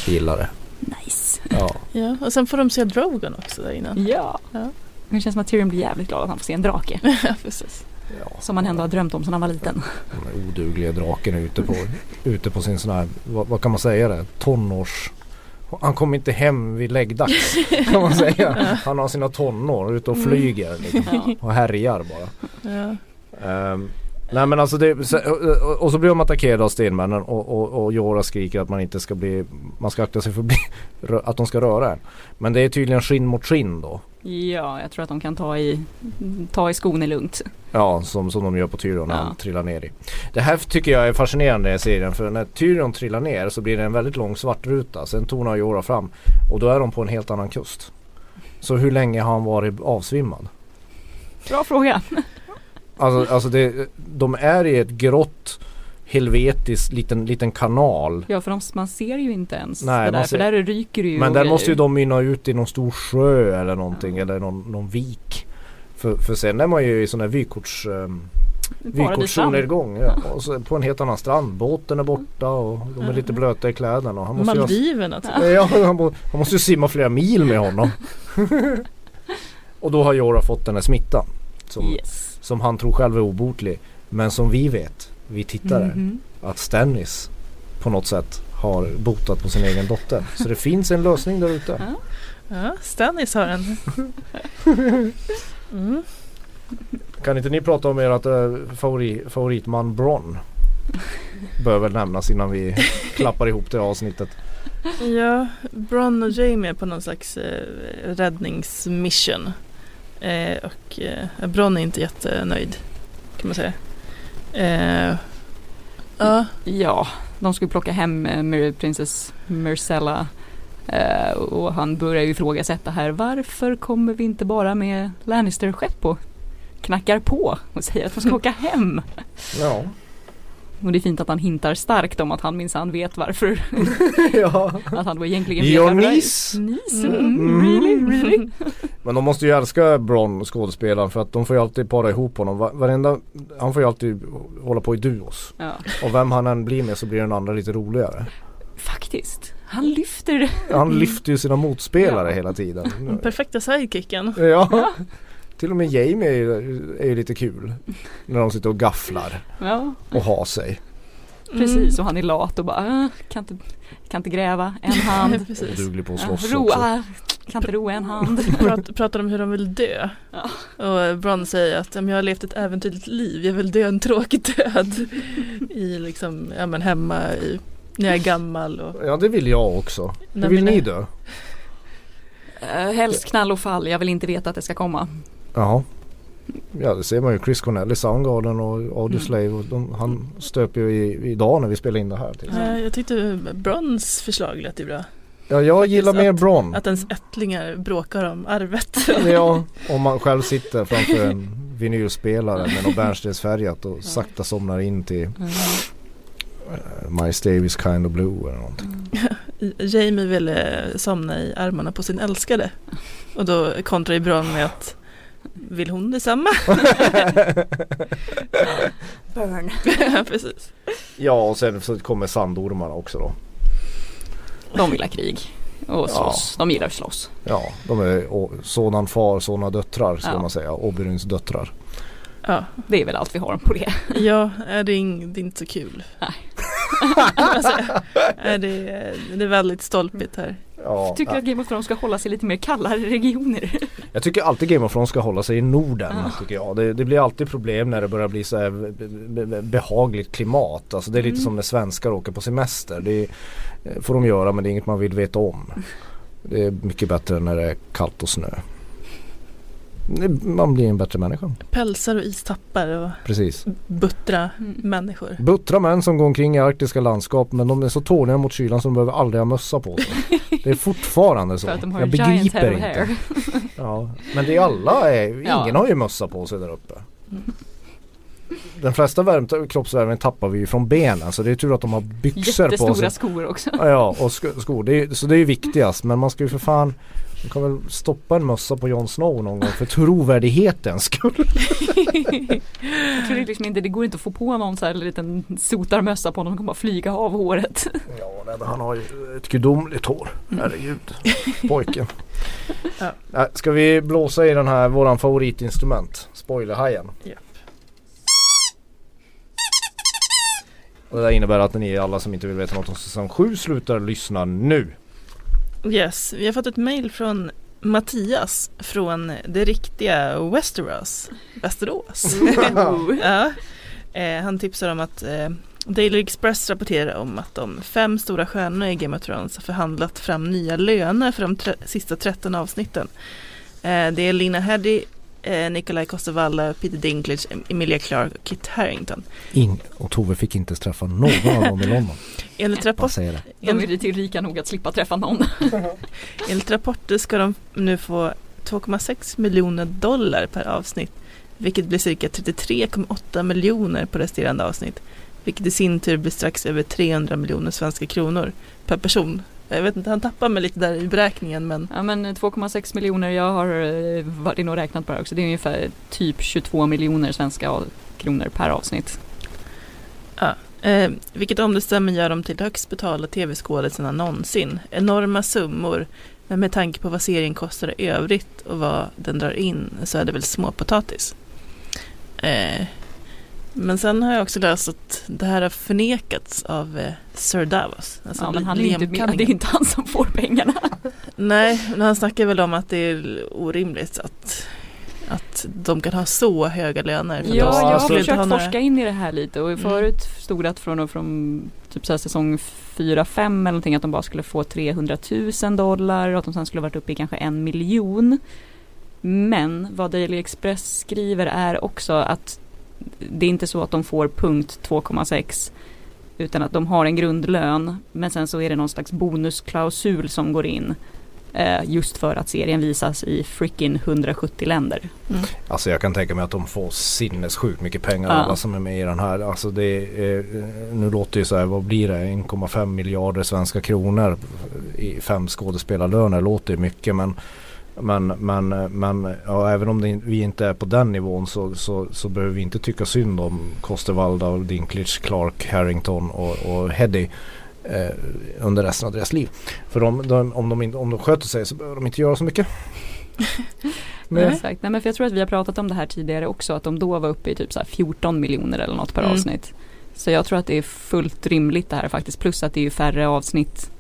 Jag gillar det. Nice. Ja. ja, och sen får de se Drogon också där innan. Ja. ja. Det känns som att Tyrion blir jävligt glad att han får se en drake. ja, precis. Ja. Som han ändå har drömt om sedan han var liten. Den odugliga draken är ute på, ute på sin sån här, vad, vad, kan man säga det, tonårs... Han kommer inte hem vid läggdags kan man säga. Han har sina tonår ute och mm. flyger liksom, och härjar bara. Um, Nej men alltså det, och så blir de attackerade av stenmännen och, och, och Jora skriker att man inte ska bli, man ska akta sig för bli, att de ska röra en. Men det är tydligen skinn mot skinn då. Ja, jag tror att de kan ta i, ta i skon är lugnt. Ja, som, som de gör på Tyrion när ja. han trillar ner i. Det här tycker jag är fascinerande i serien för när Tyrion trillar ner så blir det en väldigt lång svart ruta. Sen tonar Jora fram och då är de på en helt annan kust. Så hur länge har han varit avsvimmad? Bra fråga. Alltså, alltså det, de är i ett grått helvetisk liten, liten kanal. Ja för de, man ser ju inte ens Nej, det där ser, för där ryker det ju Men där måste ju de mynna ut i någon stor sjö eller någonting ja. eller någon, någon vik. För, för sen är man ju i sån här vykorts um, Vykortssolnedgång ja. och så på en helt annan strand. Båten är borta och de är lite blöta i kläderna. Han måste Maldiverna typ. Ja, han, han måste ju simma flera mil med honom. och då har Jorah fått den här smittan. Som, yes som han tror själv är obotlig. Men som vi vet, vi tittare, mm -hmm. att Stannis på något sätt har botat på sin egen dotter. Så det finns en lösning där ute. Ja, ja Stannis har en. Mm. Kan inte ni prata om ert äh, favorit, favoritman Bron? Bör väl nämnas innan vi klappar ihop det avsnittet. Ja, Bron och Jamie är på någon slags eh, räddningsmission. Eh, och eh, Bron är inte jättenöjd kan man säga. Eh, ja. ja, de skulle plocka hem eh, Princess Myrcella eh, och han börjar ju ifrågasätta här varför kommer vi inte bara med Lannister-skepp och knackar på och säger att de ska åka hem. Ja. Och det är fint att han hintar starkt om att han minsann vet varför. ja. Att han då egentligen vet varför. Nis. Nis? Mm. mm. Really? Really? Men de måste ju älska Bron skådespelaren för att de får ju alltid para ihop honom. Varenda, han får ju alltid hålla på i duos. Ja. Och vem han än blir med så blir den andra lite roligare. Faktiskt. Han lyfter. Han lyfter ju sina motspelare ja. hela tiden. Den perfekta sidekicken. Ja. Till och med Jamie är ju, är ju lite kul. När de sitter och gafflar. Ja. Och har sig. Mm. Precis och han är lat och bara äh, kan, inte, kan inte gräva en hand. Precis. Duglig på att slåss ja, roa, kan inte roa en hand. Prat, pratar om hur de vill dö. Ja. Och Bron säger att jag har levt ett äventyrligt liv, jag vill dö en tråkig död. I liksom, ja men hemma i, när jag är gammal. Och... Ja det vill jag också. Hur vill ni dö? Uh, helst knall och fall, jag vill inte veta att det ska komma. Ja. Ja det ser man ju Chris Cornell i Soundgarden och Audio Slave och de, han stöper ju i, idag när vi spelar in det här. Till. Ja, jag tyckte Brons förslag lät ju bra. Ja jag gillar mer Bron. Att ens ättlingar bråkar om arvet. ja, om man själv sitter framför en vinylspelare med något bärnstensfärgat och sakta somnar in till mm. uh, Miles Davis Kind of Blue eller någonting. Mm. Jamie ville somna i armarna på sin älskade. Och då kontrar Bron med att vill hon detsamma? Burn. ja, precis. Ja, och sen så kommer sandormarna också då. De vill ha krig och slåss. Ja. De gillar att slåss. Ja, de är sådan far, sådana döttrar ska ja. man säga. Oberuns döttrar. Ja, det är väl allt vi har på det. Ja, är det, ing, det är inte så kul. Nej. alltså, är det, det är väldigt stolpigt här. Ja, tycker ja. att Game of Thrones ska hålla sig lite mer kallare regioner? Jag tycker alltid Game of Thrones ska hålla sig i Norden. Ja. Tycker jag. Det, det, blir alltid problem när det börjar bli så behagligt klimat. Alltså det är lite mm. som när svenskar åker på semester. Det eh, får de göra men det är inget man vill veta om. Det är mycket bättre när det är kallt och snö. Man blir en bättre människa. Pälsar och istappar och Precis. buttra mm. människor. Buttra män som går omkring i arktiska landskap men de är så tåliga mot kylan som de behöver aldrig ha mössa på sig. Det är fortfarande så. För att de har Jag begriper inte. Ja, men det är alla, är, ingen ja. har ju mössa på sig där uppe. Mm den flesta värme, kroppsvärmen tappar vi ju från benen så det är tur att de har byxor på sig. Jättestora skor också. Ja och skor, det är, så det är viktigast men man ska ju för fan man kan väl stoppa en mössa på Jon Snow någon gång för trovärdighetens skull. Jag tror det liksom inte, det går inte att få på någon så här liten sotarmössa på honom, han kan bara flyga av håret. Ja, nej, men han har ju ett gudomligt hår, mm. herregud, pojken. Ja. Ska vi blåsa i den här, våran favoritinstrument, spoilerhajen? Ja. Och det innebär att ni alla som inte vill veta något om säsong 7 slutar lyssna nu. Yes, vi har fått ett mail från Mattias från det riktiga Westeros. Västerås. ja. Eh, han tipsar om att eh, Daily Express rapporterar om att de fem stora stjärnorna i Game of Thrones har förhandlat fram nya löner för de sista 13 avsnitten. Eh, det är Lina Headey, eh, Nikolaj Kostovalla, Peter Dinklage, Emilia Clarke och Kit Harington. In och Tove fick inte träffa någon av dem i London. Enligt rapport, de är till rika nog att slippa träffa någon. Enligt rapporter ska de nu få 2,6 miljoner dollar per avsnitt. Vilket blir cirka 33,8 miljoner på resterande avsnitt. Vilket i sin tur blir strax över 300 miljoner svenska kronor per person jag vet inte, han tappar mig lite där i beräkningen men Ja men 2,6 miljoner, jag har eh, varit inne och räknat på det också. Det är ungefär typ 22 miljoner svenska kronor per avsnitt. Ja, eh, vilket om det stämmer gör dem till högst betalda tv-skådisarna någonsin. Enorma summor. Men med tanke på vad serien kostar i övrigt och vad den drar in så är det väl småpotatis. Eh, men sen har jag också läst att det här har förnekats av eh, Sir Davos. Alltså ja, men han är inte, det är inte han som får pengarna. Nej, men han snackar väl om att det är orimligt att att de kan ha så höga löner. ja, jag har försökt forska några... in i det här lite och mm. förut stod det att från, från typ så säsong 4-5 eller någonting att de bara skulle få 300 000 dollar och att de sen skulle varit uppe i kanske en miljon. Men vad Daily Express skriver är också att det är inte så att de får punkt 2,6 utan att de har en grundlön men sen så är det någon slags bonusklausul som går in eh, just för att serien visas i freaking 170 länder. Mm. Alltså jag kan tänka mig att de får sinnessjukt mycket pengar ja. alla som är med i den här. Alltså det är, nu låter det ju så här, vad blir det, 1,5 miljarder svenska kronor i fem skådespelarlöner låter ju mycket men men, men, men ja, även om det, vi inte är på den nivån så, så, så behöver vi inte tycka synd om Kostervalda, Dinklage, Clark, Harrington och, och Heddy eh, under resten av deras liv. För de, de, om, de, om de sköter sig så behöver de inte göra så mycket. Nej. Exakt, Nej, men för jag tror att vi har pratat om det här tidigare också att de då var uppe i typ så 14 miljoner eller något per mm. avsnitt. Så jag tror att det är fullt rimligt det här faktiskt plus att det är färre avsnitt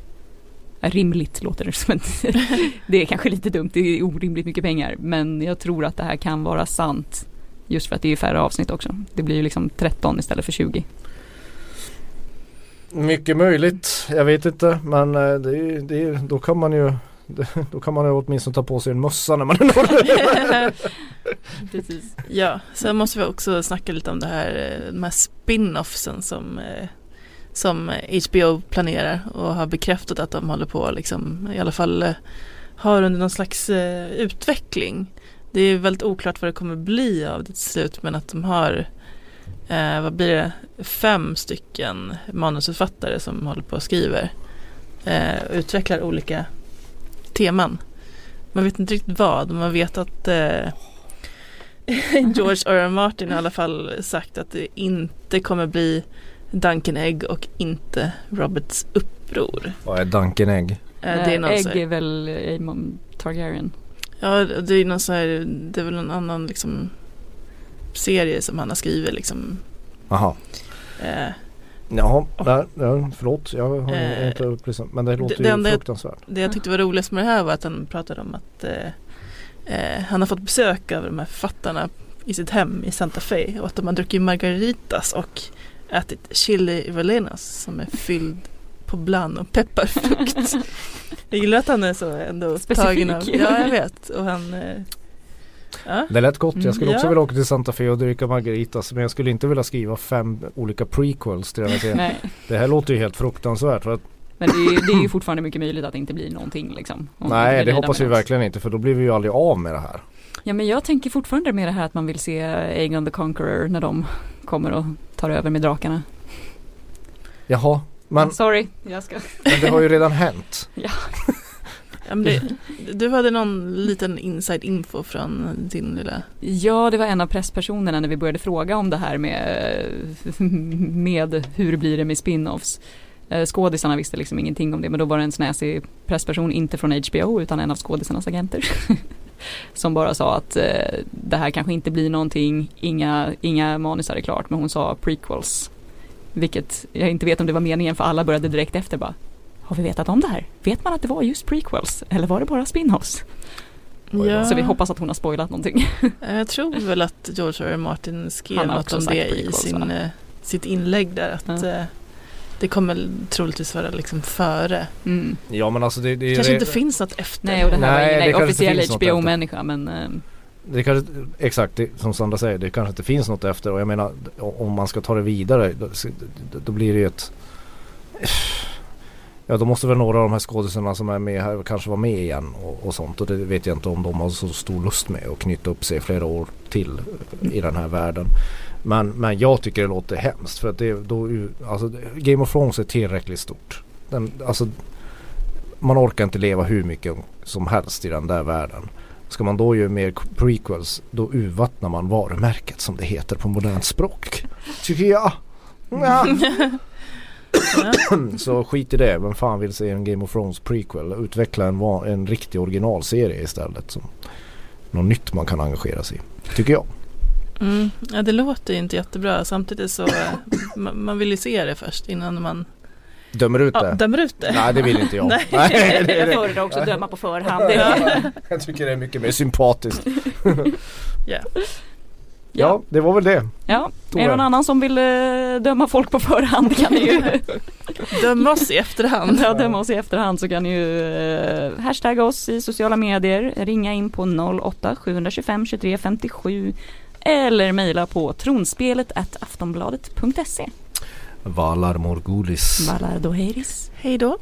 Rimligt låter det som det är kanske lite dumt, det är orimligt mycket pengar. Men jag tror att det här kan vara sant. Just för att det är färre avsnitt också. Det blir ju liksom 13 istället för 20. Mycket möjligt, jag vet inte men eh, det, det, då kan man ju då kan man ju åtminstone ta på sig en mössa när man är norr. Precis. Ja, sen måste vi också snacka lite om det här, eh, de här spin-offsen som eh, som HBO planerar och har bekräftat att de håller på liksom i alla fall eh, har under någon slags eh, utveckling. Det är väldigt oklart vad det kommer bli av det till slut men att de har eh, vad blir det, fem stycken manusförfattare som håller på och skriver eh, och utvecklar olika teman. Man vet inte riktigt vad, man vet att eh, George R. R. Martin har i alla fall sagt att det inte kommer bli Duncan Egg och inte Roberts uppror. Vad är Duncan Egg? Äh, det är någon Egg är väl Aemon Targaryen. Ja det är någon så här, det är väl en annan liksom serie som han har skrivit liksom. Jaha. Eh, Jaha, där, ja, förlåt jag har eh, inte upplyst men det låter det, ju det fruktansvärt. Det jag tyckte var roligast med det här var att han pratade om att eh, eh, han har fått besök av de här författarna i sitt hem i Santa Fe och att de har druckit margaritas och ätit chili rellenos som är fylld på bland och pepparfrukt. jag gillar att han är så ändå Specifik. tagen av, ja jag vet och han eh, Ja. Det lät gott. Jag skulle mm, också ja. vilja åka till Santa Fe och dricka margaritas. Men jag skulle inte vilja skriva fem olika prequels till den här Det här låter ju helt fruktansvärt. För att men det är, det är ju fortfarande mycket möjligt att det inte blir någonting liksom. Nej det hoppas vi verkligen inte för då blir vi ju aldrig av med det här. Ja men jag tänker fortfarande med det här att man vill se Aegon the Conqueror när de kommer och tar över med drakarna. Jaha. Men, Sorry, jag ska. Men det har ju redan hänt. ja. det, du hade någon liten inside info från din lilla Ja det var en av presspersonerna när vi började fråga om det här med, med hur blir det med spin-offs. Eh, skådisarna visste liksom ingenting om det men då var det en snäsig pressperson, inte från HBO utan en av skådisarnas agenter. som bara sa att eh, det här kanske inte blir någonting, inga, inga manusar är klart men hon sa prequels. Vilket jag inte vet om det var meningen för alla började direkt efter bara Har vi vetat om det här? Vet man att det var just prequels? Eller var det bara spin-offs? Ja. Så vi hoppas att hon har spoilat någonting. Jag tror väl att George R. R. Martin skrev något om det i sin, eh, sitt inlägg där. Att, ja. Det kommer troligtvis vara liksom före. Mm. Ja men alltså det, det kanske det, inte finns något efter. Nej och det här Nej, var ingen officiell HBO-människa men äh, det kanske, exakt det, som Sandra säger, det kanske inte finns något efter och jag menar om man ska ta det vidare då, då blir det ju ett Ja då måste väl några av de här skådespelarna som är med här kanske vara med igen och, och, sånt och det vet jag inte om de har så stor lust med att knyta upp sig flera år till i den här världen. Men, men jag tycker det låter hemskt för att det då, alltså Game of Thrones är tillräckligt stort. Den, alltså, man orkar inte leva hur mycket som helst i den där världen. Ska man då göra mer prequels då urvattnar man varumärket som det heter på modernt språk. Tycker jag. Ja. Så skit i det. Vem fan vill se en Game of Thrones prequel? Utveckla en, en riktig originalserie istället. Som något nytt man kan engagera sig i. Tycker jag. Mm. Ja det låter ju inte jättebra. Samtidigt så eh, man, man vill ju se det först innan man Dömer ut det? Ja, dömer ut det. Nej det vill inte jag. Nej. Nej, det, jag föredrar också att döma på förhand. jag tycker det är mycket mer sympatiskt. yeah. Ja, det var väl det. Ja, är det någon annan som vill uh, döma folk på förhand kan ni ju Döma oss i efterhand. Ja, döma oss i efterhand så kan ni ju uh, hashtagga oss i sociala medier, ringa in på 08 725 23 57 eller mejla på tronspelet aftonbladet.se. Valar Morgulis. Valar Doheris. Hej då.